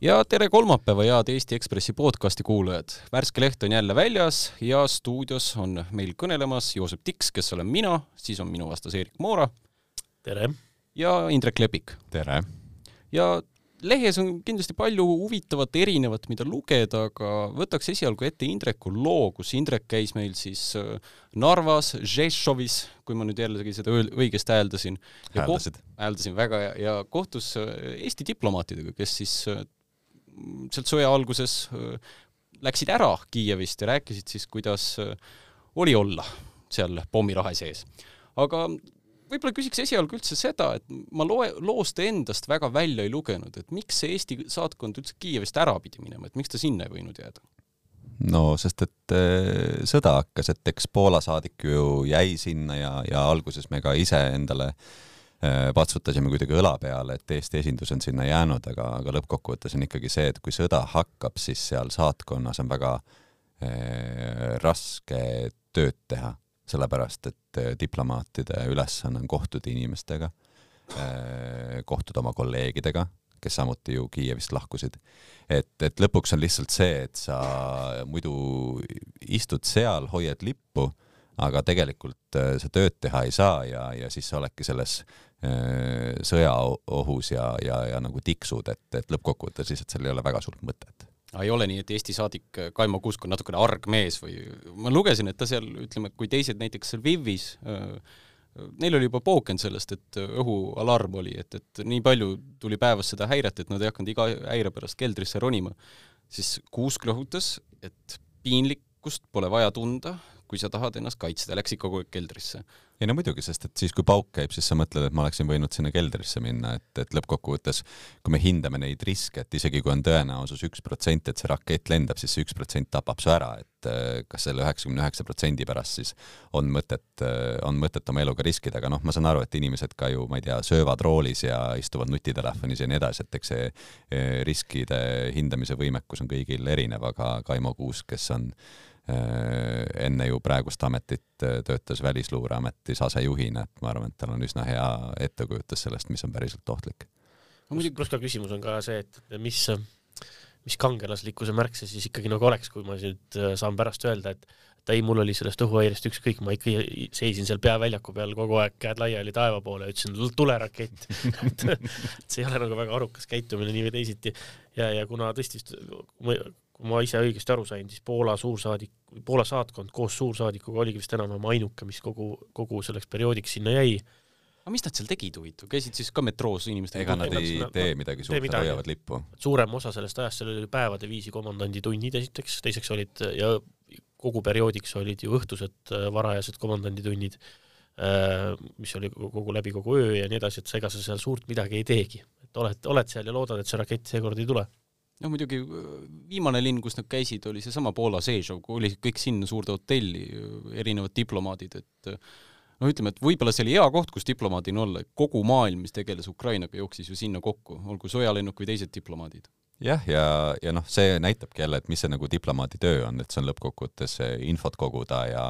ja tere kolmapäeva, head Eesti Ekspressi podcasti kuulajad. värske leht on jälle väljas ja stuudios on meil kõnelemas Joosep Tiks, kes olen mina, siis on minu vastas Erik Moora. tere! ja Indrek Lepik. tere! ja lehes on kindlasti palju huvitavat, erinevat, mida lugeda, aga võtaks esialgu ette Indreku loo, kus Indrek käis meil siis äh, Narvas, Žešovis, kui ma nüüd jällegi seda õigesti hääldasin. hääldasid? hääldasin väga ja, ja kohtus äh, Eesti diplomaatidega, kes siis äh, sealt sõja alguses läksid ära Kiievist ja rääkisid siis, kuidas oli olla seal pommirahe sees. aga võib-olla küsiks esialgu üldse seda, et ma loe, loost endast väga välja ei lugenud, et miks see Eesti saatkond üldse Kiievist ära pidi minema, et miks ta sinna ei võinud jääda? no sest, et sõda hakkas, et eks Poola saadik ju jäi sinna ja, ja alguses me ka ise endale äh, patsutasime kuidagi õla peale, et Eesti esindus on sinna jäänud, aga, aga lõppkokkuvõttes on ikkagi see, et kui sõda hakkab, siis seal saatkonnas on väga äh, raske tööd teha sellepärast et äh, diplomaatide ülesanne on kohtuda inimestega, äh, kohtuda oma kolleegidega, kes samuti ju Kiievist lahkusid. et, et lõpuks on lihtsalt see, et sa muidu istud seal, hoiad lippu, aga tegelikult äh, sa tööd teha ei saa ja, ja siis sa oledki selles sõjaohus ja, ja, ja nagu tiksud, et, et lõppkokkuvõttes lihtsalt seal ei ole väga suurt mõtet. Aga ei ole nii, et Eesti saadik äh, Kaimo Kuusk on natukene arg mees või ma lugesin, et ta seal, ütleme, kui teised näiteks seal Vivis äh, neil oli juba pooken sellest, et äh, õhualarm oli, et, et nii palju tuli päevas seda häiret, et nad ei hakanud iga häire pärast keldrisse ronima, siis Kuusk rõhutas, et piinlikkust pole vaja tunda, kui sa tahad ennast kaitsta, läks ikka kogu aeg keldrisse. Ei no muidugi, sest et siis, kui pauk käib, siis sa mõtled, et ma oleksin võinud sinna keldrisse minna, et, et lõppkokkuvõttes, kui me hindame neid riske, et isegi kui on tõenäosus üks protsent, et see rakett lendab, siis see üks protsent tapab su ära, et äh, kas selle üheksakümne üheksa protsendi pärast siis on mõtet, äh, on mõtet oma eluga riskida, aga noh, ma saan aru, et inimesed ka ju, ma ei tea, söövad roolis ja istuvad nutitelefonis ja nii edasi, et eks see äh, riskide hindamise võimekus on kõigil erinev, aga Kaimo Kuusk, kes on enne ju praegust ametit äh, töötas Välisluureametis asejuhina, et ma arvan, et tal on üsna hea ettekujutus sellest, mis on päriselt ohtlik. no muidugi, pluss ka küsimus on ka see, et mis, mis kangelaslikkuse märk see siis ikkagi nagu oleks, kui ma nüüd äh, saan pärast öelda, et et ei, mul oli sellest õhuhäirest ükskõik, ma ikka seisin seal peaväljaku peal kogu aeg käed laiali taeva poole, ütlesin tulerakett et see ei ole nagu väga arukas käitumine nii või teisiti ja, ja kuna tõesti kui ma ise õigesti aru sain, siis Poola suursaadik, Poola saatkond koos suursaadikuga oligi vist enam-vähem ainuke, mis kogu, kogu selleks perioodiks sinna jäi. aga mis nad seal tegid huvitav, käisid siis ka metroos inimestega? ega nad ei tee midagi suurt, nad hoiavad lippu. suurem osa sellest ajast, seal oli päevade viisi komandanditunnid esiteks, teiseks olid ja kogu perioodiks olid ju õhtused äh, varajased komandanditunnid, äh, mis oli kogu läbi kogu öö ja nii edasi, et ega sa seal suurt midagi ei teegi, et oled, oled seal ja loodad, et see rakett seekord ei tule no muidugi viimane linn, kus nad käisid, oli seesama Poola Sežov, kuhu olid kõik sinna suurde hotelli, erinevad diplomaadid, et no ütleme, et võib-olla see oli hea koht, kus diplomaadina olla, kogu maailm, mis tegeles Ukrainaga, jooksis ju sinna kokku, olgu sõjalennuk või teised diplomaadid. Jah, ja, ja, ja noh, see näitabki jälle, et mis see nagu diplomaadi töö on, et see on lõppkokkuvõttes infot koguda ja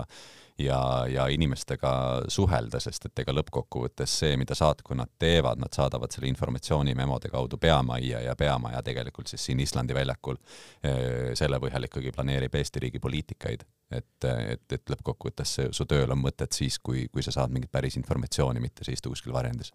ja, ja inimestega suhelda, sest et ega lõppkokkuvõttes see, mida saatkonnad teevad, nad saadavad selle informatsiooni memode kaudu peamajja ja peamaja tegelikult siis siin Islandi väljakul eh, selle põhjal ikkagi planeerib Eesti riigi poliitikaid. et, et, et lõppkokkuvõttes su tööl on mõtet siis, kui, kui sa saad mingit päris informatsiooni, mitte sa istu kuskil varjendis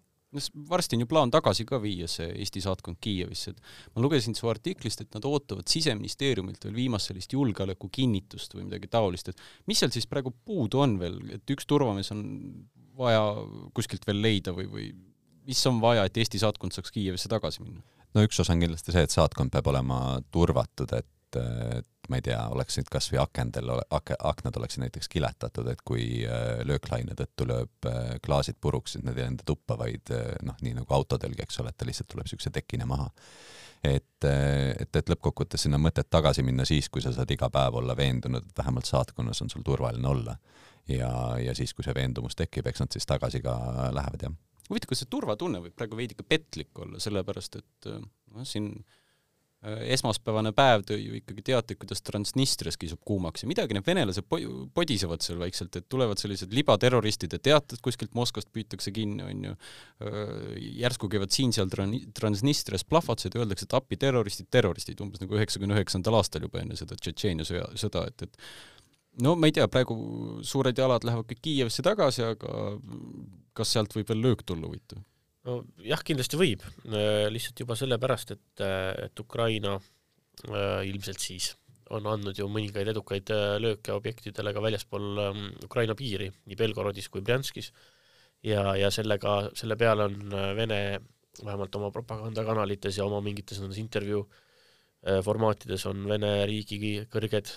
varsti on ju plaan tagasi ka viia see Eesti saatkond Kiievisse, et ma lugesin su artiklist, et nad ootavad Siseministeeriumilt veel viimast sellist julgeolekukinnitust või midagi taolist, et mis seal siis praegu puudu on veel, et üks turvamees on vaja kuskilt veel leida või, või mis on vaja, et Eesti saatkond saaks Kiievisse tagasi minna? no üks osa on kindlasti see, et saatkond peab olema turvatud, et et ma ei tea, oleksid kasvõi akendel ak,, aknad oleksid näiteks kiletatud, et kui äh, lööklaine tõttu lööb äh, klaasid puruks, et need ei lenda tuppa, vaid äh, noh, nii nagu autodelgi, eks ole, et ta lihtsalt tuleb niisuguse tekina maha. et, et, et lõppkokkuvõttes sinna mõtet tagasi minna siis, kui sa saad iga päev olla veendunud, et vähemalt saatkonnas on sul turvaline olla. ja, ja siis, kui see veendumus tekib, eks nad siis tagasi ka lähevad, jah. huvitav, kas see turvatunne võib praegu veidike petlik olla, sellepärast et noh, siin esmaspäevane päev tõi ju ikkagi teateid, kuidas Transnistrias kisub kuumaks ja midagi need venelased po-, podisevad seal vaikselt, et tulevad sellised libaterroristide teated kuskilt Moskvast püütakse kinni, on ju, järsku käivad siin-seal Transnistrias plahvatused ja öeldakse, et appi, terroristid, terroristid, umbes nagu üheksakümne üheksandal aastal juba enne seda Tšetšeenia sõja, sõda, et, et no ma ei tea, praegu suured jalad lähevad kõik Kiievisse tagasi, aga kas sealt võib veel löök tulla huvitav? Nojah, kindlasti võib, äh, lihtsalt juba sellepärast, et, äh, et Ukraina äh, ilmselt siis on andnud ju mõningaid edukaid lööke objektidele ka väljaspool ähm, Ukraina piiri, nii Belgorodis kui Brjanskis, ja, ja sellega, selle peale on Vene vähemalt oma propagandakanalites ja oma mingites nendes intervjuu formaatides on Vene riigi kõrged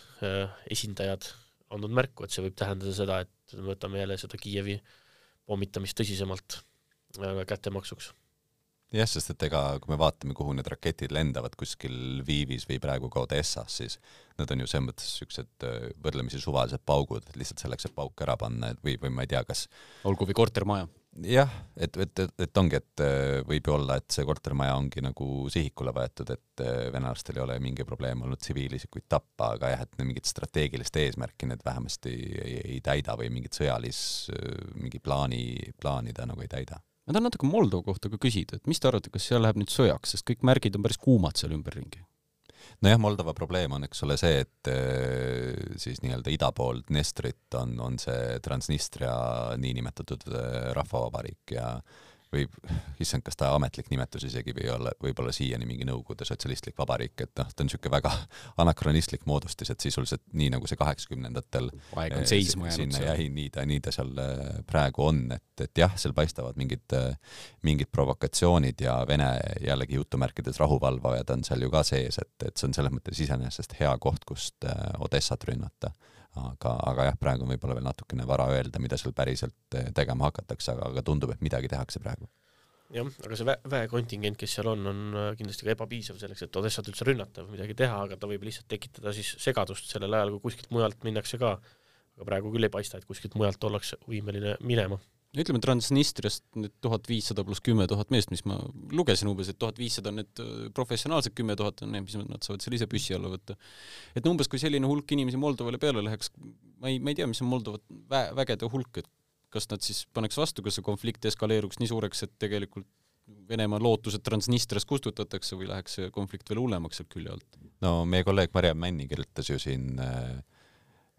esindajad andnud märku, et see võib tähendada seda, et me võtame jälle seda Kiievi pommitamist tõsisemalt kättemaksuks. jah, sest et ega kui me vaatame, kuhu need raketid lendavad kuskil Lvivis või praegu ka Odessas, siis nad on ju selles mõttes niisugused äh, võrdlemisi suvalised paugud, et lihtsalt selleks, et pauk ära panna või, või ma ei tea, kas olgu või kortermaja. jah, et, et, et, et ongi, et äh, võib ju olla, et see kortermaja ongi nagu sihikule võetud, et venelastel ei ole mingi probleem olnud tsiviilisikuid tappa, aga jah, et mingit strateegilist eesmärki need vähemasti ei, ei täida või mingit sõjalis, mingi plaani, plaani ta nagu ei täida ma tahan natuke Moldova kohta ka küsida, et mis te arvate, kas seal läheb nüüd sõjaks, sest kõik märgid on päris kuumad seal ümberringi? nojah, Moldova probleem on, eks ole, see, et äh, siis nii-öelda ida pool Dnestrit on, on see Transnistria niinimetatud äh, rahvavabariik ja või issand, kas ta ametlik nimetus isegi või olla, võib-olla siiani mingi Nõukogude Sotsialistlik Vabariik, et noh, ta on niisugune väga anakronistlik moodustis, et sisuliselt nii nagu see kaheksakümnendatel aeg on seisma jäänud sinna jäi, nii ta, nii ta seal äh, praegu on, et, et jah, seal paistavad mingid, äh, mingid provokatsioonid ja Vene jällegi jutumärkides rahuvalvajad on seal ju ka sees, et, et see on selles mõttes iseenesest hea koht, kust Odessat rünnata aga, aga jah, praegu on võib-olla veel natukene vara öelda, mida seal päriselt eh, tegema hakatakse, aga, aga tundub, et midagi tehakse praegu. jah, aga see vä-, väekontingent, kes seal on, on äh, kindlasti ka ebapiisav selleks, et Odessat üldse rünnata või midagi teha, aga ta võib lihtsalt tekitada siis segadust sellel ajal, kui kuskilt mujalt minnakse ka. aga praegu küll ei paista, et kuskilt mujalt ollakse võimeline minema ütleme Transnistriast need tuhat viissada pluss kümme tuhat meest, mis ma lugesin umbes, et tuhat viissada on need äh, professionaalsed, kümme tuhat on need, mis nad saavad seal ise püssi alla võtta. et umbes, kui selline hulk inimesi Moldovale peale läheks, ma ei, ma ei tea, mis on Moldova vä-, vägede hulk, et kas nad siis paneks vastu, kas see konflikt eskaleeruks nii suureks, et tegelikult Venemaa lootused Transnistrias kustutatakse või läheks see konflikt veel hullemaks sealt külje alt? no meie kolleeg Mariann Männi kirjutas ju siin äh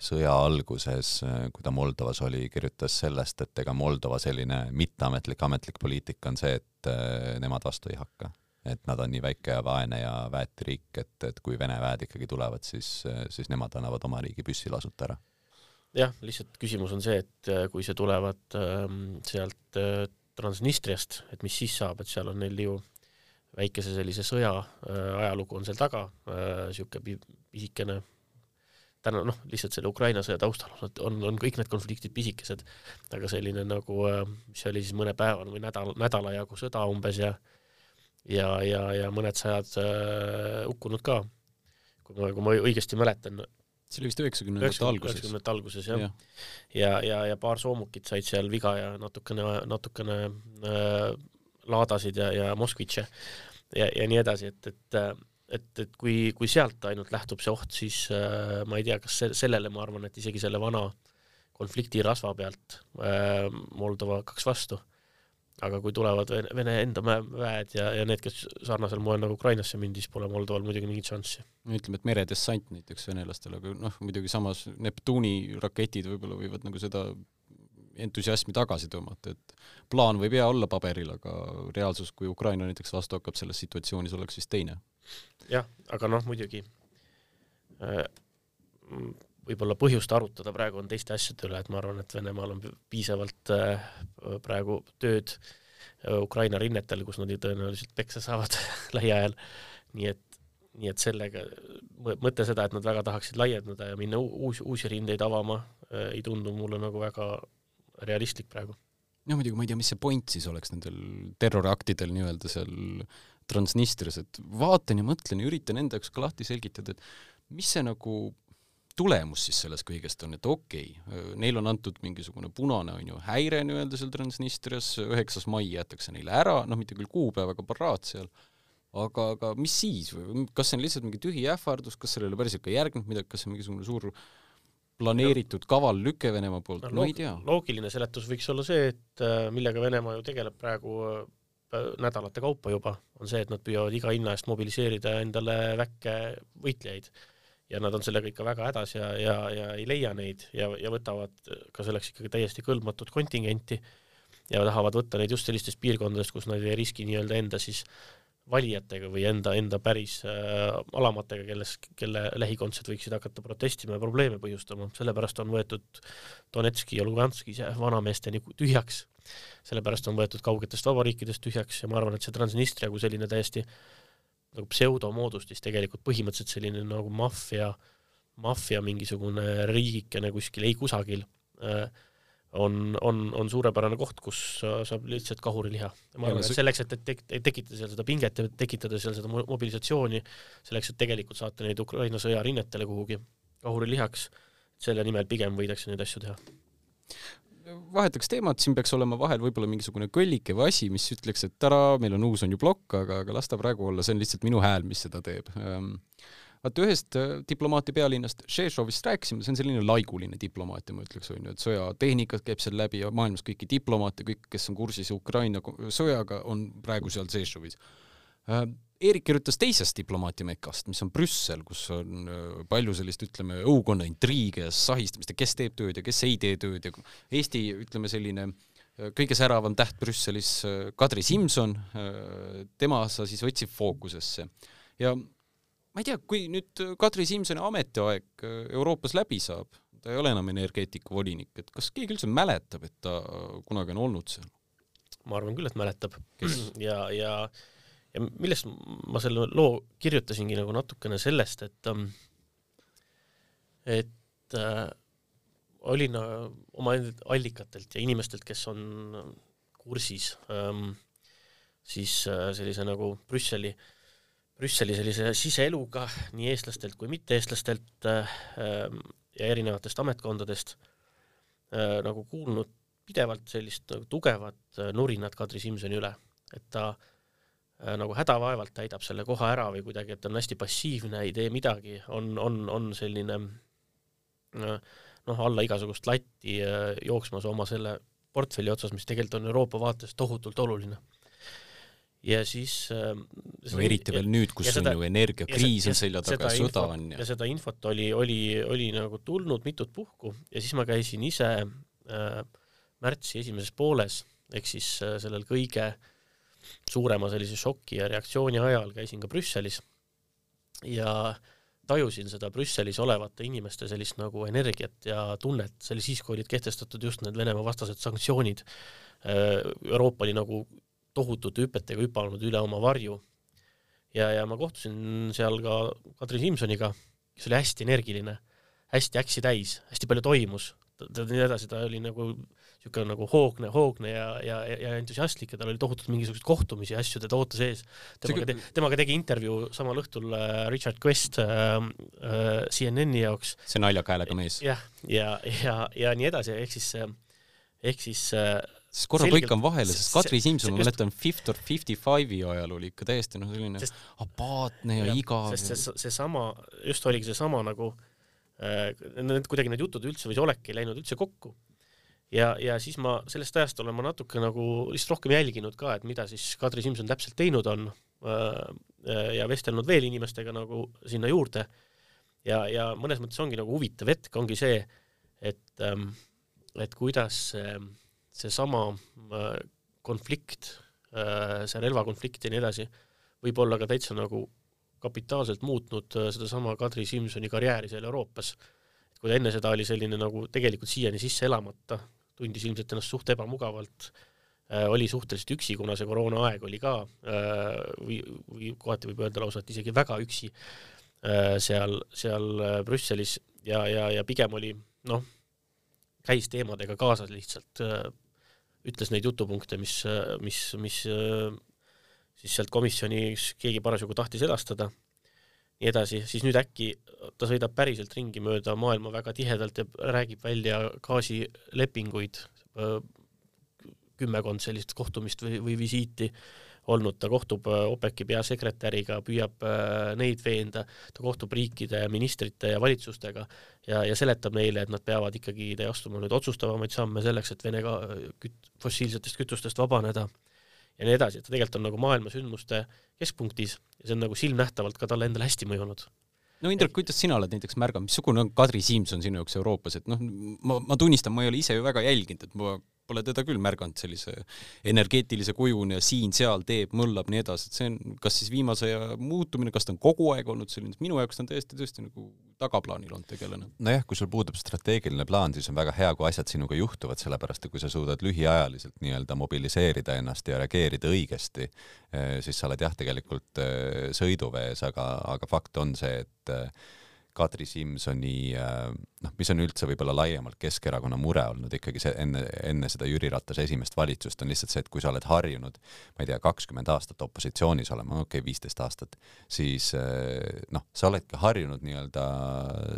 sõja alguses, kui ta Moldovas oli, kirjutas sellest, et ega Moldova selline mitteametlik, ametlik poliitika on see, et eh, nemad vastu ei hakka. et nad on nii väike ja vaene ja väeti riik, et, et kui Vene väed ikkagi tulevad, siis, siis nemad annavad oma riigi püssi lasuta ära. jah, lihtsalt küsimus on see, et kui see tulevad äh, sealt äh, Transnistriast, et mis siis saab, et seal on neil ju väikese sellise sõja äh, ajalugu on seal taga äh,, niisugune pisikene täna noh, lihtsalt selle Ukraina sõja taustal on, on, on kõik need konfliktid pisikesed, aga selline nagu, äh, mis oli siis mõnepäevane või nädal, nädala jagu sõda umbes ja ja, ja, ja mõned sajad äh, hukkunud ka, kui ma, kui ma õigesti mäletan. see oli vist üheksakümnendate alguses. üheksakümnendate alguses jah ja. ja, ja, ja paar soomukit said seal viga ja natukene, natukene äh, laadasid ja, ja Moskvitše ja, ja nii edasi, et, et äh, et, et kui, kui sealt ainult lähtub see oht, siis äh, ma ei tea, kas se sellele, ma arvan, et isegi selle vana konflikti rasva pealt äh, Moldova hakkaks vastu. aga kui tulevad Vene, Vene enda väed ja, ja need, kes sarnasel moel nagu Ukrainasse mindi, siis pole Moldoval muidugi mingit šanssi. no ütleme, et meredessant näiteks venelastel, aga noh, muidugi samas Neptuuni raketid võib-olla võivad nagu seda entusiasmi tagasi tõmmata, et plaan võib hea olla paberil, aga reaalsus, kui Ukraina näiteks vastu hakkab selles situatsioonis, oleks vist teine jah, aga noh, muidugi äh, võib-olla põhjust arutada praegu on teiste asjade üle, et ma arvan, et Venemaal on piisavalt äh, praegu tööd äh, Ukraina rinnetel, kus nad ju tõenäoliselt peksa saavad lähiajal, nii et nii et sellega, mõte seda, et nad väga tahaksid laiendada ja minna uusi, uusi rindeid avama, ei tundu mulle nagu väga realistlik praegu. noh, muidugi ma ei tea, mis see point siis oleks nendel terroriaktidel nii-öelda seal Transnistrias, et vaatan ja mõtlen ja üritan enda jaoks ka lahti selgitada, et mis see nagu tulemus siis sellest kõigest on, et okei okay,, neil on antud mingisugune punane on ju häire nii-öelda seal Transnistrias, üheksas mai jäetakse neile ära, noh mitte küll kuupäev, aga paraad seal, aga, aga mis siis või kas see on lihtsalt mingi tühi ähvardus, kas sellele päriselt ka järgneb midagi, kas see on mingisugune suur planeeritud kaval lüke Venemaa poolt no,, ma ei tea. loogiline seletus võiks olla see, et äh, millega Venemaa ju tegeleb praegu äh, nädalate kaupa juba, on see, et nad püüavad iga hinna eest mobiliseerida endale väkke võitlejaid. Ja nad on sellega ikka väga hädas ja, ja, ja ei leia neid ja, ja võtavad ka selleks ikkagi täiesti kõlbmatut kontingenti ja tahavad võtta neid just sellistest piirkondadest, kus nad ei riski nii-öelda enda siis valijatega või enda, enda päris äh, alamatega, kelles, kelle lähikondsed võiksid hakata protestima ja probleeme põhjustama, sellepärast on võetud Donetski ja Luganski vanameesteni tühjaks, sellepärast on võetud kaugetest vabariikidest tühjaks ja ma arvan, et see Transnistria kui selline täiesti nagu pseudomoodustis tegelikult põhimõtteliselt selline nagu maffia, maffia mingisugune riigikene kuskil ei kusagil äh, on, on, on suurepärane koht, kus saab lihtsalt kahuriliha. ma arvan, et selleks, et, et, tekitada seal seda pinget ja tekitada seal seda mobilisatsiooni, selleks, et tegelikult saata neid Ukraina sõjarinnetele kuhugi kahurilihaks, selle nimel pigem võidakse neid asju teha vahetaks teemat, siin peaks olema vahel võib-olla mingisugune kõllike või asi, mis ütleks, et tara, meil on uus on ju plokk, aga, aga las ta praegu olla, see on lihtsalt minu hääl, mis seda teeb ähm, vaata ühest äh, diplomaatia pealinnast Šešovist rääkisime, see on selline laiguline diplomaatia, ma ütleks, on ju, et sõjatehnikat käib seal läbi ja maailmas kõiki diplomaate, kõik, kes on kursis Ukraina sõjaga, on praegu seal Šešovis. Äh, Eerik kirjutas teisest diplomaatia mekast, mis on Brüssel, kus on äh, palju sellist, ütleme, õukonna intriige ja sahistamist ja kes teeb tööd ja kes ei tee tööd ja Eesti, ütleme, selline kõige säravam täht Brüsselis, Kadri Simson, tema sa siis võtsid fookusesse ja ma ei tea, kui nüüd Kadri Simsoni ametiaeg äh, Euroopas läbi saab, ta ei ole enam energeetikavolinik, et kas keegi üldse mäletab, et ta kunagi on olnud seal? ma arvan küll, et mäletab. ja, ja, ja millest ma selle loo kirjutasingi nagu natukene sellest, et ähm, et äh, olin äh, oma allikatelt ja inimestelt, kes on kursis ähm, siis äh, sellise nagu Brüsseli äh, Brüsseli sellise siseeluga nii eestlastelt kui mitte-eestlastelt äh, ja erinevatest ametkondadest äh, nagu kuulnud pidevalt sellist nagu tugevat äh, nurinat Kadri Simsoni üle, et ta äh, nagu hädavaevalt täidab selle koha ära või kuidagi, et on hästi passiivne, ei tee midagi, on, on, on selline noh, alla igasugust latti jooksmas oma selle portfelli otsas, mis tegelikult on Euroopa vaates tohutult oluline ja siis äh, no eriti veel nüüd, kus seda, on ju energiakriis on selja taga sõda on ja ja seda infot oli, oli, oli nagu tulnud mitut puhku. Ja siis ma käisin ise äh, märtsi esimeses pooles ehk siis äh, sellel kõige suurema sellise šoki ja reaktsiooni ajal käisin ka Brüsselis. Ja tajusin seda Brüsselis olevate inimeste sellist nagu energiat ja tunnet, see oli siis, kui olid kehtestatud just need Venemaa vastased sanktsioonid. Äh, Euroopa oli nagu tohutute hüpetega hüpanud üle oma varju. ja, ja ma kohtusin seal ka Kadri Simsoniga, kes oli hästi energiline, hästi äksi täis, hästi palju toimus, ta nii edasi, ta oli nagu niisugune nagu hoogne, hoogne ja, ja, ja entusiastlik ja tal oli tohutult mingisuguseid kohtumisi ja asju teda ootas ees. temaga te,, temaga tegi intervjuu samal õhtul äh, Richard Quest äh, äh, CNN-i jaoks. see naljaka häälega mees. jah, ja, ja, ja, ja nii edasi, ehk siis, ehk siis äh, sest korra põikan vahele, sest Kadri Simson, ma mäletan, Fifty or Fifty Five'i ajal oli ikka täiesti noh, selline sest, apaatne ja, ja igav. sest see, seesama, just oligi seesama nagu äh,, need kuidagi need jutud üldse või see olek ei läinud üldse kokku. ja, ja siis ma sellest ajast olen ma natuke nagu lihtsalt rohkem jälginud ka, et mida siis Kadri Simson täpselt teinud on äh, ja vestelnud veel inimestega nagu sinna juurde. ja, ja mõnes mõttes ongi nagu huvitav hetk ongi see, et ähm,, et kuidas äh, seesama äh, konflikt, äh, see relvakonflikt ja nii edasi, võib olla ka täitsa nagu kapitaalselt muutnud äh, sedasama Kadri Simsoni karjääri seal Euroopas. kui ta enne seda oli selline nagu tegelikult siiani sisse elamata, tundis ilmselt ennast suht ebamugavalt, oli suhteliselt üksi, kuna see koroonaaeg oli ka või, või kohati võib öelda lausa, et isegi väga üksi seal, seal Brüsselis ja, ja, ja pigem oli noh, käis teemadega kaasas lihtsalt ütles neid jutupunkte, mis, mis, mis siis sealt komisjonis keegi parasjagu tahtis edastada, nii edasi, siis nüüd äkki ta sõidab päriselt ringi mööda maailma väga tihedalt ja räägib välja gaasilepinguid, kümmekond sellist kohtumist või, või visiiti olnud, ta kohtub OPEC-i peasekretäriga, püüab neid veenda, ta kohtub riikide ministrite ja valitsustega ja, ja seletab neile, et nad peavad ikkagi astuma nüüd otsustavamaid samme selleks, et Vene küt-, fossiilsetest kütustest vabaneda ja nii edasi, et ta tegelikult on nagu maailma sündmuste keskpunktis ja see on nagu silmnähtavalt ka talle endale hästi mõjunud. No Indrek, kuidas sina oled näiteks märganud, missugune on Kadri Simson sinu jaoks Euroopas, et noh, ma, ma tunnistan, ma ei ole ise ju väga jälginud, et ma pole teda küll märganud sellise energeetilise kujuna ja siin-seal teeb, mõllab, nii edasi, et see on kas siis viimase aja muutumine, kas ta on kogu aeg olnud selline, minu jaoks ta on täiesti tõesti nagu tagaplaanil olnud tegelane. nojah, kui sul puudub strateegiline plaan, siis on väga hea, kui asjad sinuga juhtuvad, sellepärast et kui sa suudad lühiajaliselt nii-öelda mobiliseerida ennast ja reageerida õigesti, eh, siis sa oled jah, tegelikult eh, sõiduvees, aga, aga fakt on see, et eh, Kadri Simsoni noh, mis on üldse võib-olla laiemalt Keskerakonna mure olnud ikkagi see enne, enne seda Jüri Ratase esimest valitsust on lihtsalt see, et kui sa oled harjunud, ma ei tea, kakskümmend aastat opositsioonis olema, okei okay,, viisteist aastat, siis äh, noh, sa oledki harjunud nii-öelda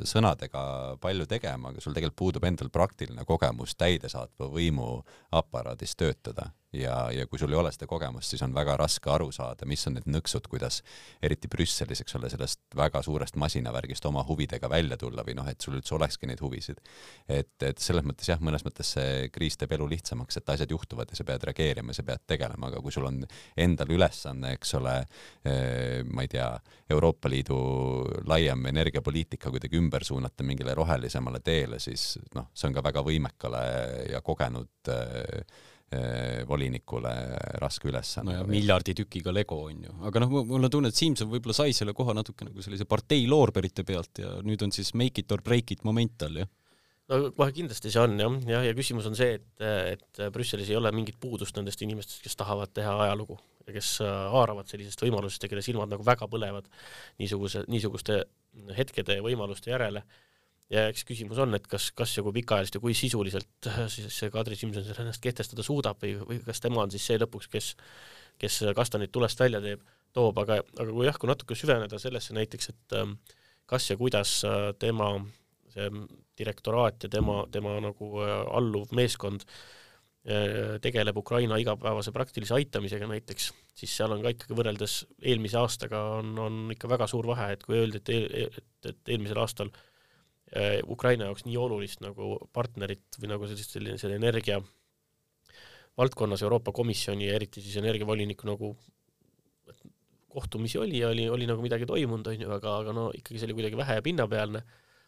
sõnadega palju tegema, aga sul tegelikult puudub endal praktiline kogemus täidesaatva võimu aparaadis töötada. Ja, ja kui sul ei ole seda kogemust, siis on väga raske aru saada, mis on need nõksud, kuidas eriti Brüsselis, eks ole, sellest väga suurest masinavärgist oma huvidega välja tulla või noh, et sul üldse olekski neid huvisid. et, et selles mõttes jah, mõnes mõttes see kriis teeb elu lihtsamaks, et asjad juhtuvad ja sa pead reageerima sa pead tegelema, aga kui sul on endal ülesanne, eks ole eh,, ma ei tea, Euroopa Liidu laiem energiapoliitika kuidagi ümber suunata mingile rohelisemale teele, siis noh, see on ka väga võimekale ja kogenud Eh, volinikule raske ülesanne. no ja miljardi tükiga Lego on ju, aga noh, mul on tunne, et Simson võib-olla sai selle koha natuke nagu sellise partei loorberite pealt ja nüüd on siis make it or break it moment all, jah? no kohe kindlasti see on jah, jah, ja küsimus on see, et, et Brüsselis ei ole mingit puudust nendest inimestest, kes tahavad teha ajalugu ja kes haaravad sellisest võimalusest ja kelle silmad nagu väga põlevad niisuguse, niisuguste hetkede ja võimaluste järele ja eks küsimus on, et kas, kas ja kui pikaajaliselt ja kui sisuliselt siis see Kadri Simson seal ennast kehtestada suudab või, või kas tema on siis see lõpuks, kes, kes kastanid tulest välja teeb, toob, aga, aga kui jah, kui natuke süveneda sellesse näiteks, et ähm, kas ja kuidas äh, tema see direktoraat ja tema, tema nagu äh, alluv meeskond äh, tegeleb Ukraina igapäevase praktilise aitamisega näiteks, siis seal on ka ikkagi võrreldes eelmise aastaga on, on ikka väga suur vahe, et kui öeldi, et, et, et eelmisel aastal äh, Äh, Ukraina jaoks nii olulist nagu partnerit või nagu sellist, selline, selle energia valdkonnas Euroopa Komisjoni ja eriti siis energiavoliniku nagu kohtumisi oli ja oli, oli nagu midagi toimunud, on ju, aga, aga no ikkagi see oli kuidagi vähe ja pinnapealne,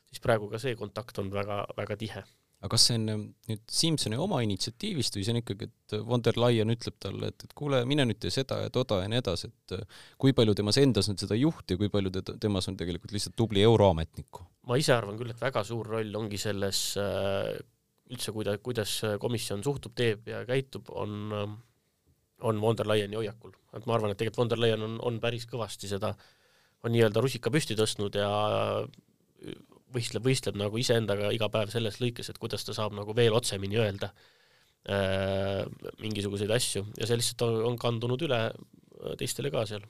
siis praegu ka see kontakt on väga, väga tihe aga kas see on ähm, nüüd Simsoni oma initsiatiivist või see on ikkagi, et von der Leyen ütleb talle, et, et kuule, mine nüüd tee seda ja toda ja nii edasi, et äh, kui palju temas endas on seda juhti ja kui palju teda, temas on tegelikult lihtsalt tubli euroametnikku? ma ise arvan küll, et väga suur roll ongi selles äh, üldse, kuida-, kuidas komisjon suhtub, teeb ja käitub, on, äh, on von der Leyeni hoiakul. et ma arvan, et tegelikult von der Leyen on, on päris kõvasti seda, on nii-öelda rusika püsti tõstnud ja võistleb, võistleb nagu iseendaga iga päev selles lõikes, et kuidas ta saab nagu veel otsemini öelda äh, mingisuguseid asju ja see lihtsalt on, on kandunud üle äh, teistele ka seal.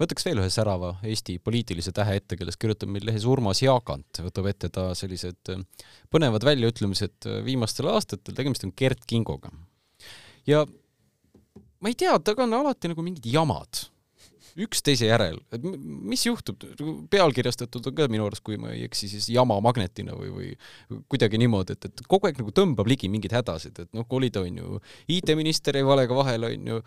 võtaks veel ühe särava Eesti poliitilise tähe ette, kellest kirjutab meil lehes Urmas Jaagant, võtab ette ta sellised äh, põnevad väljaütlemised äh, viimastel aastatel, tegemist on Gert Kingoga. ja ma ei tea, temaga on alati nagu mingid jamad üksteise järel, et mis juhtub, pealkirjastatud on ka minu arust, kui ma ei eksi, siis jama magnetina või, või kuidagi niimoodi, et, et kogu aeg nagu tõmbab ligi mingeid hädasid, et noh, oli ta on ju IT-minister jäi valega vahele, on ju,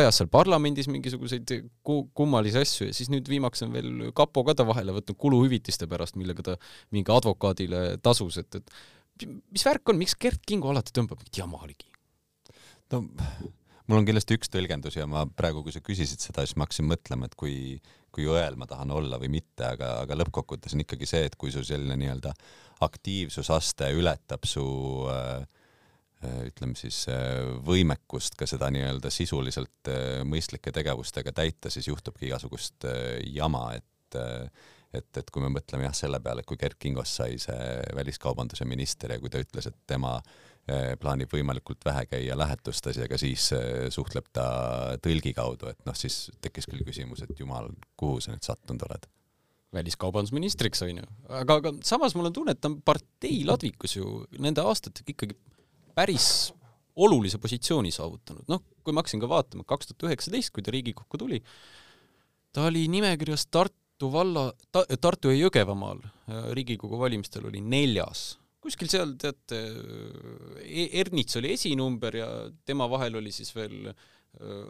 ajas seal parlamendis mingisuguseid kummalisi asju ja siis nüüd viimaks on veel kapo ka ta vahele võtnud kuluhüvitiste pärast, millega ta mingi advokaadile tasus, et, et mis värk on, miks Gert Kingo alati tõmbab mingit jama ligi? no mul on kindlasti üks tõlgendus ja ma praegu, kui sa küsisid seda, siis ma hakkasin mõtlema, et kui, kui õel ma tahan olla või mitte, aga, aga lõppkokkuvõttes on ikkagi see, et kui su selline nii-öelda aktiivsusaste ületab su äh, äh ütleme siis äh, võimekust ka seda nii-öelda sisuliselt mõistlike tegevustega täita, siis juhtubki igasugust jama, et et, et kui me mõtleme jah selle peale, kui Gerd Kingost sai see väliskaubanduse minister ja kui ta ütles, et tema plaanib võimalikult vähe käia lähetustes ja ka siis eh, suhtleb ta tõlgi kaudu, et noh, siis tekkis küll küsimus, et jumal, kuhu sa nüüd sattunud oled? Väliskaubandusministriks onju, aga, aga samas mul on tunne, et ta on partei ladvikus ju nende aastatega ikkagi päris olulise positsiooni saavutanud, noh, kui ma hakkasin ka vaatama, kaks tuhat üheksateist, kui ta Riigikokku tuli, ta oli nimekirjas Tartu valla ta,, Tartu ja Jõgevamaal Riigikogu valimistel oli neljas kuskil seal teate, e-, Ernits oli esinumber ja tema vahel oli siis veel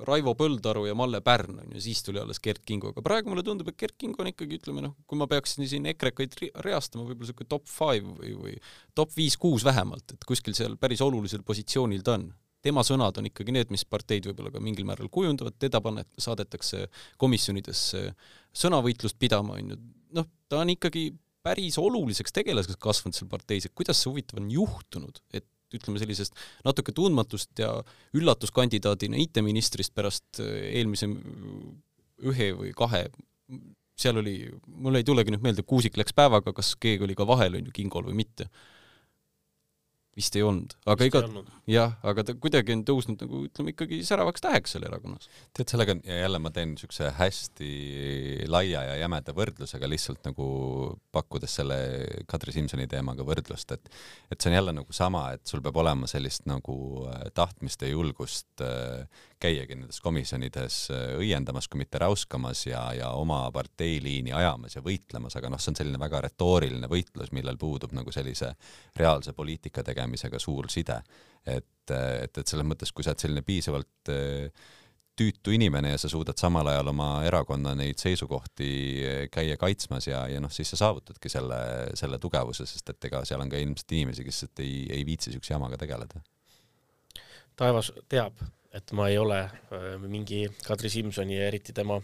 Raivo Põldaru ja Malle Pärn on ju, siis tuli alles Gerd Kingo, aga praegu mulle tundub, et Gerd Kingo on ikkagi, ütleme noh, kui ma peaksin siin EKRE-kaid reastama, võib-olla siuke top five või, või top viis-kuus vähemalt, et kuskil seal päris olulisel positsioonil ta on. tema sõnad on ikkagi need, mis parteid võib-olla ka mingil määral kujundavad, teda panne-, saadetakse komisjonidesse sõnavõitlust pidama, on ju, noh, ta on ikkagi päris oluliseks tegelaseks kasvanud seal parteis, et kuidas see huvitav on juhtunud, et ütleme sellisest natuke tundmatust ja üllatuskandidaadina IT-ministrist pärast äh, eelmise ühe või kahe, seal oli, mul ei tulegi nüüd meelde, Kuusik läks päevaga, kas keegi oli ka vahel, on ju, Kingol või mitte vist ei olnud, aga iga, jah, aga ta kuidagi on tõusnud nagu ütleme ikkagi säravaks täheks seal erakonnas. tead, sellega on, ja jälle ma teen niisuguse hästi laia ja jämeda võrdlusega lihtsalt nagu pakkudes selle Kadri Simsoni teemaga võrdlust, et et see on jälle nagu sama, et sul peab olema sellist nagu äh, tahtmist ja julgust äh, käiagi nendes komisjonides äh, õiendamas, kui mitte räuskamas ja, ja oma parteiliini ajamas ja võitlemas, aga noh, see on selline väga retooriline võitlus, millel puudub nagu sellise reaalse poliitika tegemisega suur side. et, et, et selles mõttes, kui sa oled selline piisavalt äh, tüütu inimene ja sa suudad samal ajal oma erakonna neid seisukohti äh, käia kaitsmas ja, ja noh, siis sa saavutadki selle, selle tugevuse, sest et ega seal on ka ilmselt inimesi, kes ei, ei viitsi siukse jamaga tegeleda. taevas teab, et ma ei ole äh, mingi Kadri Simsoni ja eriti tema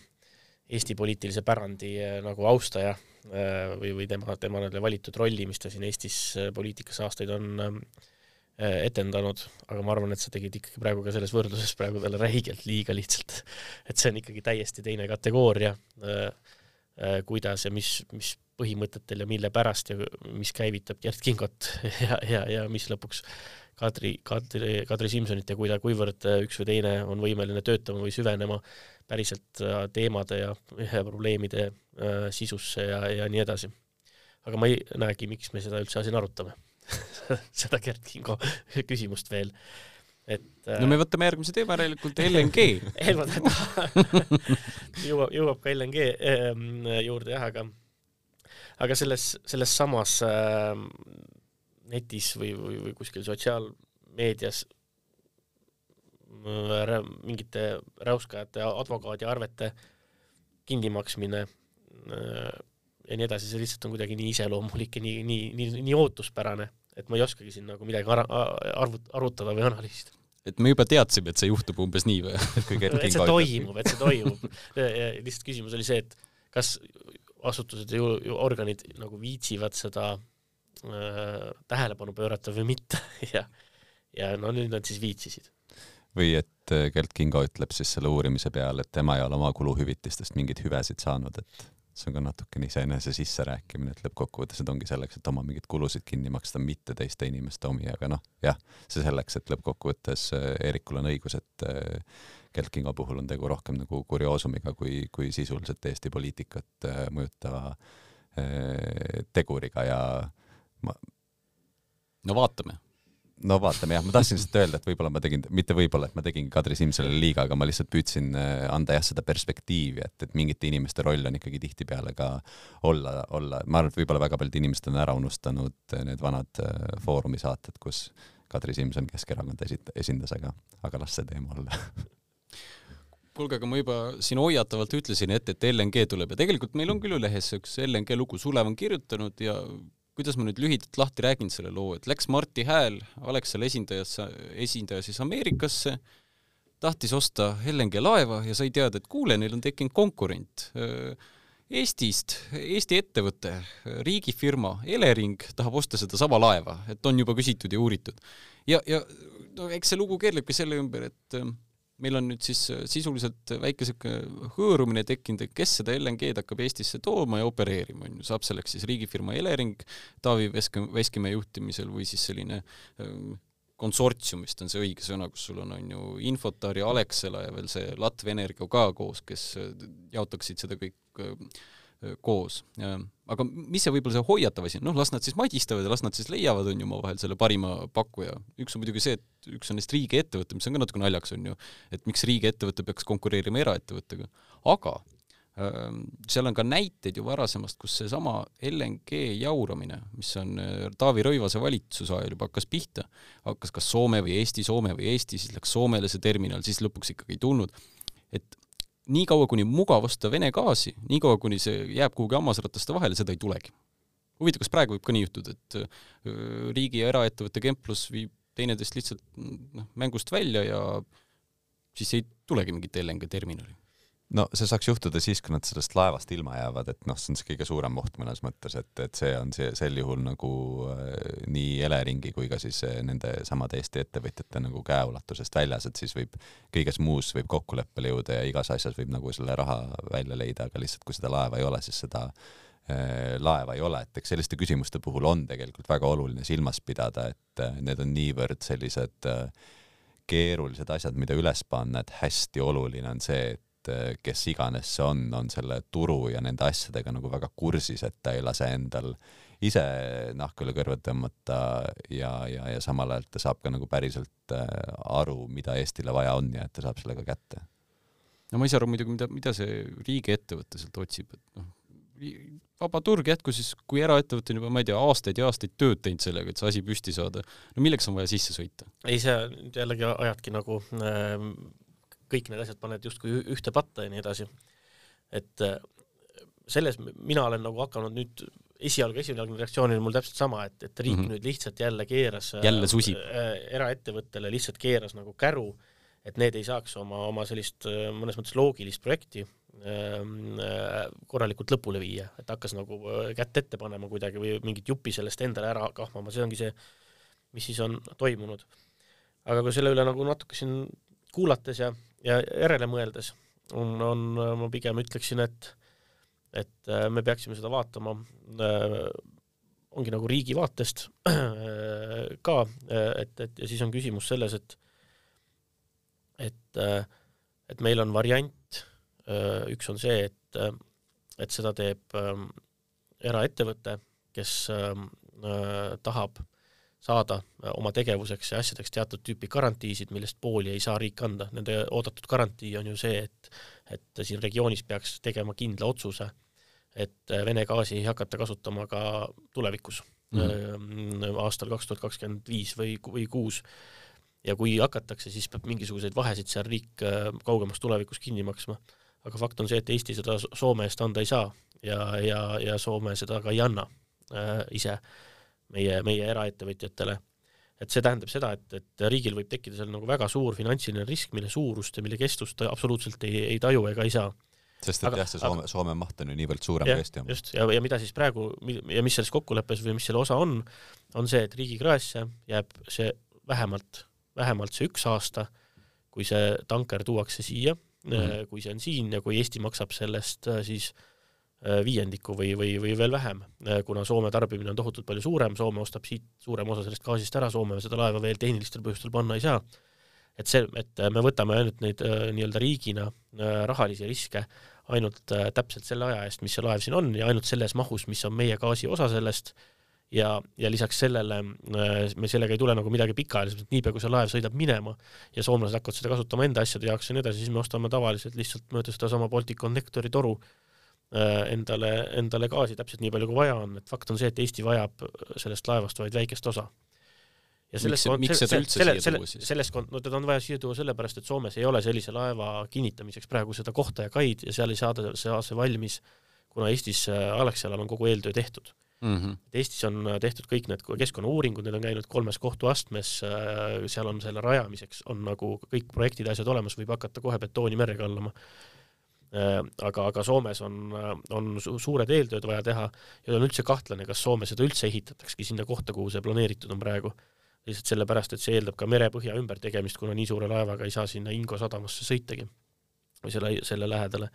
Eesti poliitilise pärandi äh, nagu austaja äh, või, või tema, tema nende valitud rolli, mis ta siin Eestis poliitikas aastaid on etendanud, aga ma arvan, et sa tegid ikkagi praegu ka selles võrdluses praegu talle räigelt liiga lihtsalt. et see on ikkagi täiesti teine kategooria, kuidas ja mis, mis põhimõtetel ja mille pärast ja mis käivitab Gerd Kingot ja, ja, ja mis lõpuks Kadri, Kadri, Kadri Simsonit ja kuida-, kuivõrd üks või teine on võimeline töötama või süvenema päriselt äh, teemade ja, ja probleemide äh, sisusse ja, ja nii edasi. aga ma ei näegi, miks me seda üldse siin arutame seda Gerd Kingo küsimust veel et äh, no me võtame järgmise teema järelikult LNG jõuab, jõuab ka LNG ähm, juurde jah, aga aga selles, selles samas äh, netis või, või, või kuskil sotsiaalmeedias äh, mingite räuskajate advokaadiarvete kinnimaksmine äh, ja nii edasi, see lihtsalt on kuidagi nii iseloomulik ja nii, nii, nii, nii ootuspärane, et ma ei oskagi siin nagu midagi ar arvut-, arutada või analüüsida. et me juba teadsime, et see juhtub umbes nii või et see toimub, et see toimub. lihtsalt küsimus oli see, et kas asutused ja organid nagu viitsivad seda äh, tähelepanu pöörata või mitte ja, ja no nüüd nad siis viitsisid. või et äh, Gerd Kingo ütleb siis selle uurimise peale, et tema ei ole oma kuluhüvitistest mingeid hüvesid saanud, et see on ka natukene iseenese sisserääkimine, et lõppkokkuvõttes need ongi selleks, et oma mingeid kulusid kinni maksta, mitte teiste inimeste omi, aga noh, jah, see selleks, et lõppkokkuvõttes äh, Eerikul on õigus, et äh, Gerd Kingo puhul on tegu rohkem nagu kurioosumiga kui, kui sisuliselt Eesti poliitikat mõjutava teguriga ja ma no vaatame no vaatame jah, ma tahtsin lihtsalt öelda, et võib-olla ma tegin, mitte võib-olla, et ma tegin Kadri Simsonile liiga, aga ma lihtsalt püüdsin äh, anda jah seda perspektiivi, et, et mingite inimeste roll on ikkagi tihtipeale ka olla, olla, ma arvan, et võib-olla väga paljud inimesed on ära unustanud äh, need vanad äh, Foorumi saated, kus Kadri Simson Keskerakonda esit-, esindas, aga, aga las see teema olla. Kuulge, aga ma juba siin hoiatavalt ütlesin ette, et LNG tuleb ja tegelikult meil on küll ju lehes üks LNG lugu, Sulev on kirjutanud ja kuidas ma nüüd lühidalt lahti räägin selle loo, et läks Marti Hääl, Alexela esindajasse, esindaja siis Ameerikasse, tahtis osta LNG laeva ja sai teada, et kuule, neil on tekkinud konkurent. Eestist, Eesti ettevõte, riigifirma Elering tahab osta sedasama laeva, et on juba küsitud ja uuritud. ja, ja no eks see lugu keerlebki selle ümber, et meil on nüüd siis äh, sisuliselt väike sihuke hõõrumine tekkinud, et kes seda LNG-d hakkab Eestisse tooma ja opereerima, on ju, saab selleks siis riigifirma Elering Taavi Veske, Veskimäe juhtimisel või siis selline ähm, konsortsium vist on see õige sõna, kus sul on, on ju Infotar ja Alexela ja veel see Latv Energia ka koos, kes äh, jaotaksid seda kõik äh, koos. aga mis see võib-olla see hoiatav asi on, noh, las nad siis madistavad ja las nad siis leiavad, on ju, omavahel selle parima pakkuja. üks on muidugi see, et üks on neist riigiettevõte, mis on ka natuke naljakas, on ju, et miks riigiettevõte peaks konkureerima eraettevõttega. aga seal on ka näiteid ju varasemast, kus seesama LNG jauramine, mis on Taavi Rõivase valitsuse ajal juba hakkas pihta, hakkas kas Soome või Eesti, Soome või Eesti, siis läks Soomele see terminal, siis lõpuks ikkagi ei tulnud, et niikaua, kuni mugav osta Vene gaasi, niikaua, kuni see jääb kuhugi hammasrataste vahele, seda ei tulegi. huvitav, kas praegu võib ka nii juhtuda, et riigi ja eraettevõtte kemplus viib teineteist lihtsalt noh, mängust välja ja siis ei tulegi mingit LNG terminali no see saaks juhtuda siis, kui nad sellest laevast ilma jäävad, et noh, see on see kõige suurem oht mõnes mõttes, et, et see on see sel juhul nagu äh, nii Eleringi kui ka siis äh, nende samade Eesti ettevõtjate nagu käeulatusest väljas, et siis võib kõiges muus võib kokkuleppele jõuda ja igas asjas võib nagu selle raha välja leida, aga lihtsalt kui seda laeva ei ole, siis seda äh, laeva ei ole, et eks selliste küsimuste puhul on tegelikult väga oluline silmas pidada, et äh, need on niivõrd sellised äh, keerulised asjad, mida üles panna, et hästi oluline on see, et et eh, kes iganes see on, on selle turu ja nende asjadega nagu väga kursis, et ta ei lase endal ise nahka üle kõrvad tõmmata ja, ja, ja samal ajal ta saab ka nagu päriselt eh, aru, mida Eestile vaja on ja et ta saab selle ka kätte. no ma ei saa aru muidugi, mida, mida see riigiettevõte sealt otsib, et noh, vaba turg jätkus siis, kui eraettevõte on juba, ma ei tea, aastaid ja aastaid tööd teinud sellega, et see asi püsti saada, no milleks on vaja sisse sõita? ei, sa jällegi ajadki nagu äh, kõik need asjad paned justkui ühte patta ja nii edasi. et äh, selles mina olen nagu hakanud nüüd, esialgu esialgne reaktsioon oli mul täpselt sama, et, et riik mm -hmm. nüüd lihtsalt jälle keeras äh, jälle susib äh,. eraettevõttele lihtsalt keeras nagu käru, et need ei saaks oma, oma sellist äh, mõnes mõttes loogilist projekti ähm, äh, korralikult lõpule viia, et hakkas nagu kätt ette panema kuidagi või mingit jupi sellest endale ära kahmama, see ongi see, mis siis on toimunud. aga kui selle üle nagu natuke siin kuulates ja ja järele mõeldes on, on, ma pigem ütleksin, et et äh, me peaksime seda vaatama äh, ongi nagu riigi vaatest äh, ka, et, et ja siis on küsimus selles, et et, et meil on variant, üks on see, et, et seda teeb eraettevõte, kes tahab saada äh, oma tegevuseks ja asjadeks teatud tüüpi garantiisid, millest pooli ei saa riik anda. Nende oodatud garantii on ju see, et, et siin regioonis peaks tegema kindla otsuse, et äh, Vene gaasi ei hakata kasutama ka tulevikus mm, aastal kaks tuhat kakskümmend viis või, või kuus. ja kui hakatakse, siis peab mingisuguseid vahesid seal riik kaugemas tulevikus kinni maksma. aga fakt on see, et Eesti seda Soome eest anda ei saa ja, ja, ja Soome seda ka ei anna äh, ise meie, meie eraettevõtjatele. et see tähendab seda, et, et riigil võib tekkida seal nagu väga suur finantsiline risk, mille suurust ja mille kestust ta absoluutselt ei, ei taju ega ei saa sest et aga, jah, see Soome, Soome maht on ju niivõrd suurem kui Eesti oma. just, ja, ja mida siis praegu ja mis selles kokkuleppes või mis selle osa on, on see, et riigi kraesse jääb see vähemalt, vähemalt see üks aasta, kui see tanker tuuakse siia mm, -hmm. kui see on siin ja kui Eesti maksab sellest siis äh, Äh, viiendiku või, või, või veel vähem, äh, kuna Soome tarbimine on tohutult palju suurem, Soome ostab siit suurema osa sellest gaasist ära, Soome seda laeva veel tehnilistel põhjustel panna ei saa. et see, et me võtame ainult neid äh, nii-öelda riigina rahalisi riske ainult täpselt selle aja eest, mis see laev siin on ja ainult selles mahus, mis on meie gaasi osa sellest ja, ja lisaks sellele me sellega ei tule nagu midagi pikaajaliselt, niipea kui see laev sõidab minema ja soomlased hakkavad seda kasutama enda asjade jaoks ja nii edasi, siis me ostame tavaliselt lihtsalt mööda sedasama Balticconnectori toru Äh, endale, endale gaasi täpselt nii palju, kui vaja on, et fakt on see, et Eesti vajab sellest laevast vaid väikest osa. ja sellest miks, miks seda üldse selle, siia tuua siis? sellest, no teda on vaja siia tuua sellepärast, et Soomes ei ole sellise laeva kinnitamiseks praegu seda kohta ja kaid ja seal ei saada, saa see valmis, kuna Eestis äh, Alexelal on kogu eeltöö tehtud mm. -hmm. Eestis on äh, tehtud kõik need keskkonnauuringud, need on käinud kolmes kohtuastmes, seal on selle rajamiseks on nagu kõik projektid, asjad olemas, võib hakata kohe betooni merre kallama Äh, aga, aga Soomes on, on suured eeltööd vaja teha ja on üldse kahtlane, kas Soome seda üldse ehitatakski sinna kohta, kuhu see planeeritud on praegu. lihtsalt sellepärast, et see eeldab ka merepõhja ümbertegemist, kuna nii suure laevaga ei saa sinna Ingo sadamasse sõitagi või selle, selle lähedale.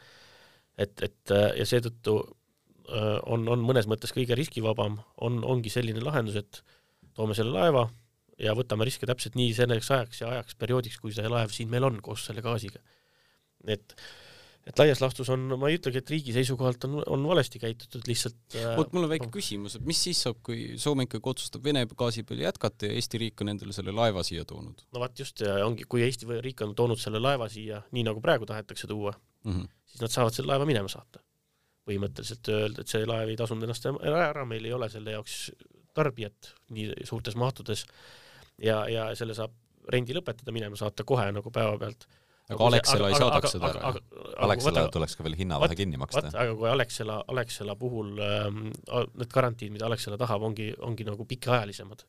et, et ja seetõttu äh, on, on mõnes mõttes kõige riskivabam, on, ongi selline lahendus, et toome selle laeva ja võtame riske täpselt nii selleks ajaks ja ajaks perioodiks, kui see laev siin meil on koos selle gaasiga. et et laias laastus on, ma ei ütlegi, et riigi seisukohalt on, on valesti käitutud, lihtsalt äh, vot mul on väike küsimus, et mis siis saab, kui Soome ikkagi otsustab Vene gaasi peal jätkata ja Eesti riik on endale selle laeva siia toonud no vot just, ja ongi, kui Eesti riik on toonud selle laeva siia, nii nagu praegu tahetakse tuua, mm? -hmm. siis nad saavad selle laeva minema saata. põhimõtteliselt öelda, et see laev ei tasunud ennast ära, meil ei ole selle jaoks tarbijat nii suurtes mahtudes ja, ja selle saab rendi lõpetada, minema saata kohe nagu päevapealt aga Alexela ei saadaks seda ära. Alexela tuleks ka veel hinnavahe kinni maksta. aga kui Alexela, Alexela puhul ähm, need garantiid, mida Alexela tahab, ongi, ongi nagu pikaajalisemad.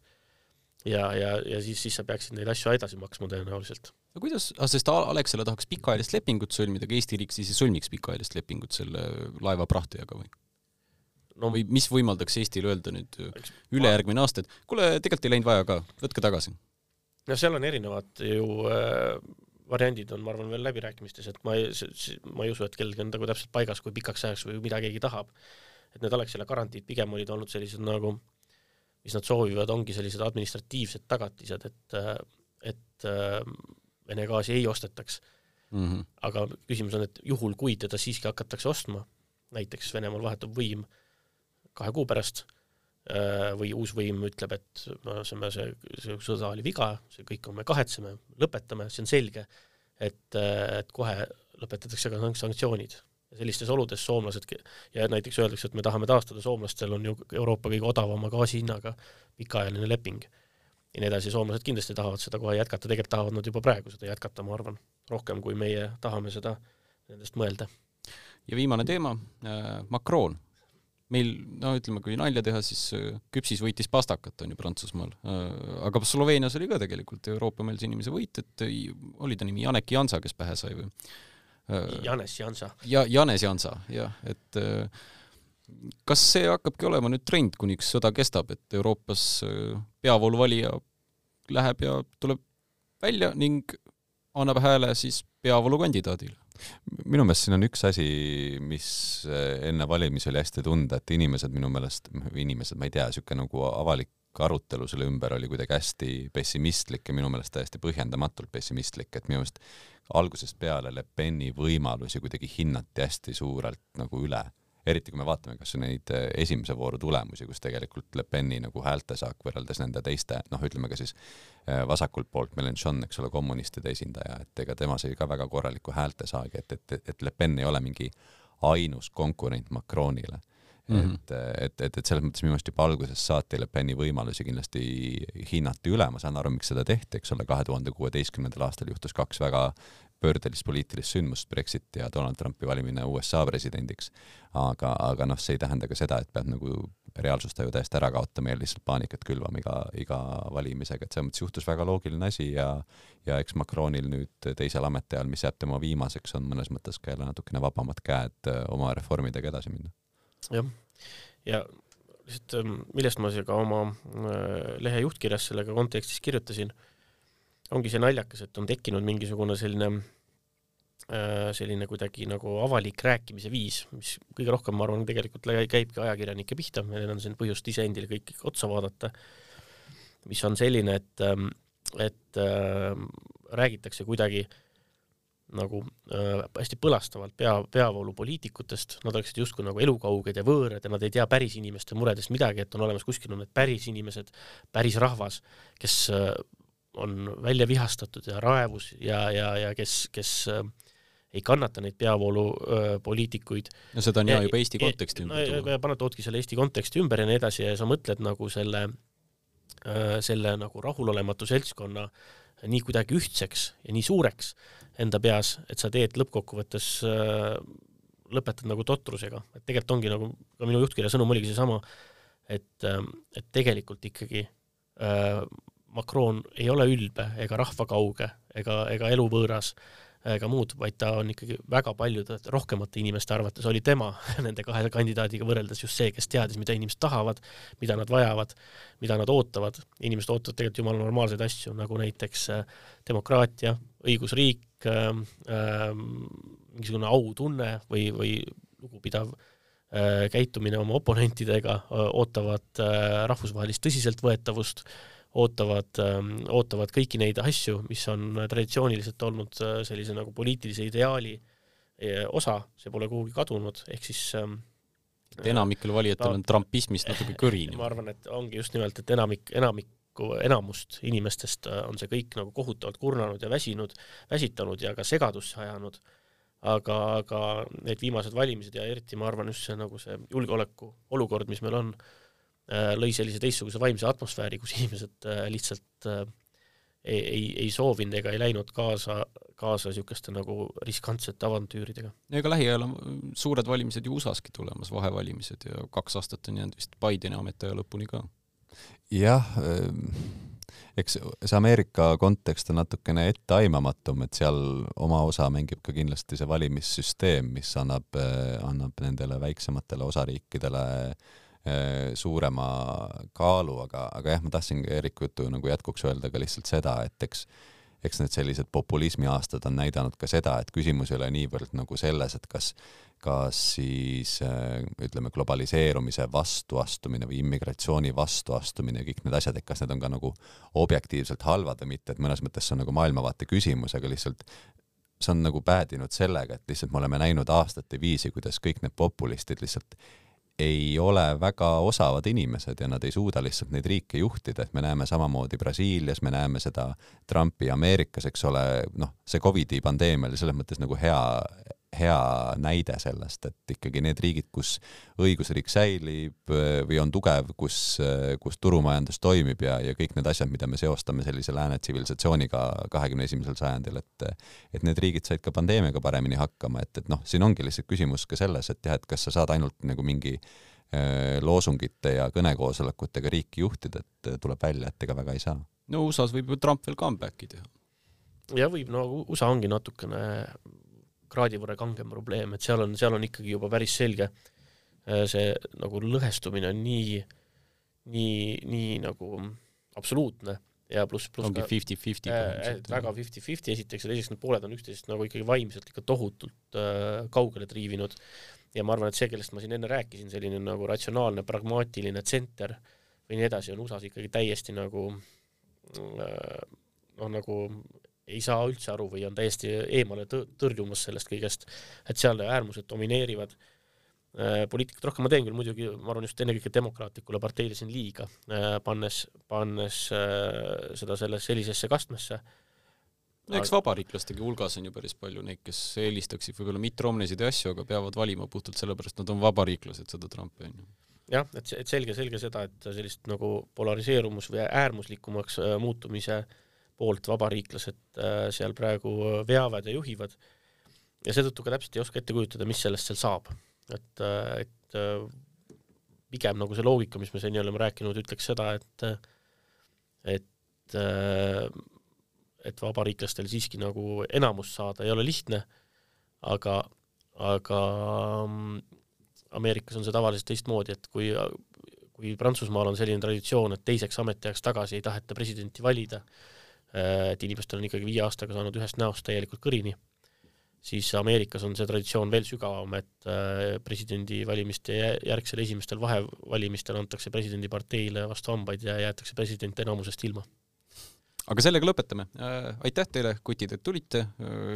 ja, ja, ja siis, siis sa peaksid neid asju edasi maksma tõenäoliselt. no kuidas, sest Alexela tahaks pikaajalist lepingut sõlmida, aga Eesti riik siis ei sõlmiks pikaajalist lepingut selle laeva prahtijaga või? no või mis võimaldaks Eestil öelda nüüd ülejärgmine aasta, et kuule, tegelikult ei läinud vaja ka, võtke tagasi? no seal on erinevad ju äh, variandid on, ma arvan, veel läbirääkimistes, et ma ei, ma ei usu, et kellelgi on nagu täpselt paigas, kui pikaks ajaks või mida keegi tahab. et need Alexela garantiid pigem olid olnud sellised nagu, mis nad soovivad, ongi sellised administratiivsed tagatised, et, et Vene gaasi ei ostetaks mm. -hmm. aga küsimus on, et juhul, kui teda siiski hakatakse ostma, näiteks Venemaal vahetub võim kahe kuu pärast või uus võim ütleb, et no see, see, see sõda oli viga, see kõik on, me kahetseme, lõpetame, see on selge, et, et kohe lõpetatakse ka sanktsioonid. sellistes oludes soomlased ja näiteks öeldakse, et me tahame taastada, soomlastel on ju Euroopa kõige odavama gaasi hinnaga pikaajaline leping. ja nii edasi, soomlased kindlasti tahavad seda kohe jätkata, tegelikult tahavad nad juba praegu seda jätkata, ma arvan, rohkem kui meie tahame seda nendest mõelda. ja viimane teema, Macron meil, no ütleme, kui nalja teha, siis äh, küpsis võitis pastakat, on ju, Prantsusmaal. Äh, aga Sloveenias oli ka tegelikult Euroopa-meelse inimese võit, et äh, oli ta nimi Janek Jansa, kes pähe sai või? Janes Jansa. ja Janes Jansa, jah, et kas see hakkabki olema nüüd trend, kuniks sõda kestab, et Euroopas peavooluvalija läheb ja tuleb välja ning annab hääle siis peavoolukandidaadile? Minu meelest siin on üks asi, mis eh, enne valimisi oli hästi tunda, et inimesed minu meelest, inimesed, ma ei tea, niisugune nagu avalik arutelu selle ümber oli kuidagi hästi pessimistlik ja minu meelest täiesti põhjendamatult pessimistlik, et minu meelest algusest peale Le Peni võimalusi kuidagi hinnati hästi suurelt nagu üle eriti kui me vaatame kas neid eh, esimese vooru tulemusi, kus tegelikult Le Peni nagu häältesaak võrreldes nende teiste, noh, ütleme ka siis eh, vasakult poolt Mélenchon, eks ole, kommunistide esindaja, et ega tema sai ka väga korraliku häältesaagi, et, et, et Le Pen ei ole mingi ainus konkurent Macronile Mm -hmm. et, et, et, et selles mõttes minu meelest juba algusest saati Le Peni võimalusi kindlasti hinnati üle, ma saan aru, miks seda tehti, eks ole, kahe tuhande kuueteistkümnendal aastal juhtus kaks väga pöördelist poliitilist sündmust, Brexit ja Donald Trumpi valimine USA presidendiks. aga, aga noh, see ei tähenda ka seda, et peab nagu reaalsustaju täiesti ära kaotama ja lihtsalt paanikat külvama iga, iga valimisega, et selles mõttes juhtus väga loogiline asi ja ja eks Macronil nüüd teisel ametiajal, mis jääb tema viimaseks, on mõnes mõttes ka jälle natukene vabamad käed äh, oma reformidega edasi minna. jah, ja lihtsalt ähm, millest ma ka oma äh, lehe juhtkirjas sellega kontekstis kirjutasin ongi see naljakas, et on tekkinud mingisugune selline äh, selline kuidagi nagu avalik rääkimise viis, mis kõige rohkem, ma arvan, tegelikult käibki ajakirjanike pihta, meil on siin põhjust iseendile kõik otsa vaadata, mis on selline, et, ähm, et äh, räägitakse kuidagi nagu äh, hästi põlastavalt pea, peavoolupoliitikutest, nad oleksid justkui nagu elukauged ja võõrad ja nad ei tea päris inimeste muredest midagi, et on olemas kuskil on need päris inimesed, päris rahvas, kes äh, on välja vihastatud ja raevus ja, ja, ja kes, kes äh, ei kannata neid peavoolupoliitikuid äh,. no seda on ja juba Eesti konteksti ümber no, tuua. paned, toodki selle Eesti konteksti ümber ja nii edasi ja sa mõtled nagu selle äh,, selle nagu rahulolematu seltskonna nii kuidagi ühtseks ja nii suureks enda peas, et sa teed lõppkokkuvõttes lõpetad nagu totrusega, et tegelikult ongi nagu, ka minu juhtkirja sõnum oligi seesama, et, et tegelikult ikkagi Macron ei ole ülbe ega rahvakauge ega, ega eluvõõras ega muud, vaid ta on ikkagi väga paljude rohkemate inimeste arvates oli tema nende kahe kandidaadiga võrreldes just see, kes teadis, mida inimesed tahavad, mida nad vajavad, mida nad ootavad. inimesed ootavad tegelikult jumala normaalseid asju, nagu näiteks äh, demokraatia, õigusriik äh,, mingisugune autunne või, või lugupidav äh, käitumine oma oponentidega, ootavad äh, rahvusvahelist tõsiseltvõetavust äh,, ootavad, ähm, ootavad kõiki neid asju, mis on traditsiooniliselt olnud äh, sellise nagu poliitilise ideaali osa, see pole kuhugi kadunud, ehk siis ähm, et enamikel valijatel on trumpismist natuke kõri. ma arvan, et ongi just nimelt, et enamik, enamikku, enamust inimestest on see kõik nagu kohutavalt kurnanud ja väsinud, väsitanud ja ka segadusse ajanud. Aga, aga need viimased valimised ja eriti ma arvan just see nagu see julgeoleku olukord, mis meil on, äh, lõi sellise teistsuguse vaimse atmosfääri, kus inimesed äh, lihtsalt äh, ei, ei, ei soovinud ega ei läinud kaasa, kaasa niisuguste nagu riskantsete avantüüridega. ega lähiajal on suured valimised ju USA-ski tulemas, vahevalimised ja kaks aastat on jäänud vist Bideni ametiaja lõpuni ka. jah eks see Ameerika kontekst on natukene etteaimamatum, et seal oma osa mängib ka kindlasti see valimissüsteem, mis annab, annab nendele väiksematele osariikidele eh, suurema kaalu, aga, aga jah, ma tahtsin Eeriku jutu nagu jätkuks öelda ka lihtsalt seda, et eks eks need sellised populismiaastad on näidanud ka seda, et küsimus ei ole niivõrd nagu selles, et kas kas siis äh, ütleme, globaliseerumise vastuastumine või immigratsiooni vastuastumine ja kõik need asjad, et kas need on ka nagu objektiivselt halvad või mitte, et mõnes mõttes see on nagu maailmavaate küsimus, aga lihtsalt see on nagu päädinud sellega, et lihtsalt me oleme näinud aastate viisi, kuidas kõik need populistid lihtsalt ei ole väga osavad inimesed ja nad ei suuda lihtsalt neid riike juhtida, et me näeme samamoodi Brasiilias, me näeme seda Trumpi Ameerikas, eks ole, noh, see Covidi pandeemia oli selles mõttes nagu hea, hea näide sellest, et ikkagi need riigid, kus õigusriik säilib äh, või on tugev, kus, äh, kus turumajandus toimib ja, ja kõik need asjad, mida me seostame sellise lääne tsivilisatsiooniga kahekümne esimesel sajandil, et et need riigid said ka pandeemiaga paremini hakkama, et, et noh, siin ongi lihtsalt küsimus ka selles, et jah, et kas sa saad ainult nagu mingi äh, loosungite ja kõnekoosolekutega riiki juhtida, et tuleb välja, et ega väga ei saa. no USA-s võib ju Trump veel comeback'i teha. jah, võib, no USA ongi natukene kraadi võrra kangem probleem, et seal on, seal on ikkagi juba päris selge äh, see nagu lõhestumine on nii, nii, nii nagu absoluutne ja pluss, pluss ongi fifty-fifty äh, väga fifty-fifty esiteks ja teiseks need pooled on üksteisest nagu ikkagi vaimselt ikka tohutult äh, kaugele triivinud. Ja ma arvan, et see, kellest ma siin enne rääkisin, selline nagu ratsionaalne, pragmaatiline tsenter või nii edasi, on USA-s ikkagi täiesti nagu äh, noh, nagu ei saa üldse aru või on täiesti eemale tõrjumas sellest kõigest, et seal äärmused domineerivad äh, poliitikat rohkem ma teen küll muidugi, ma arvan just ennekõike demokraatlikule parteile siin liiga, äh, pannes, pannes äh, seda selle sellisesse kastmesse. no eks vabariiklastegi hulgas on ju päris palju neid, kes eelistaksid võib-olla Mitt Romneysid ja asju, aga peavad valima puhtalt sellepärast, nad on vabariiklased, seda Trumpi on ju. jah, et, et selge, selge seda, et sellist nagu polariseerumus või äärmuslikumaks muutumise äh, poolt vabariiklased äh, seal praegu veavad ja juhivad ja seetõttu ka täpselt ei oska ette kujutada, mis sellest seal saab. et, äh, et äh, pigem nagu see loogika, mis me seni oleme rääkinud, ütleks seda, et et et vabariiklastel siiski nagu enamust saada ei ole lihtne, aga, aga mm, Ameerikas on see tavaliselt teistmoodi, et kui kui Prantsusmaal on selline traditsioon, et teiseks ametiajaks tagasi ei taheta presidenti valida, Äh, et inimestel on ikkagi viie aastaga saanud ühest näost täielikult kõrini, siis Ameerikas on see traditsioon veel sügavam, et äh, presidendivalimiste järgsel esimestel vahevalimistel antakse presidendiparteile vastu hambaid ja jäetakse president enamusest ilma. aga sellega lõpetame. Äh, aitäh teile, kutid, et tulite,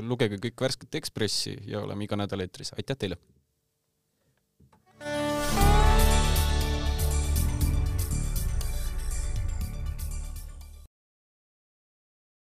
lugege kõik värsket Ekspressi ja oleme iga nädal eetris, aitäh teile!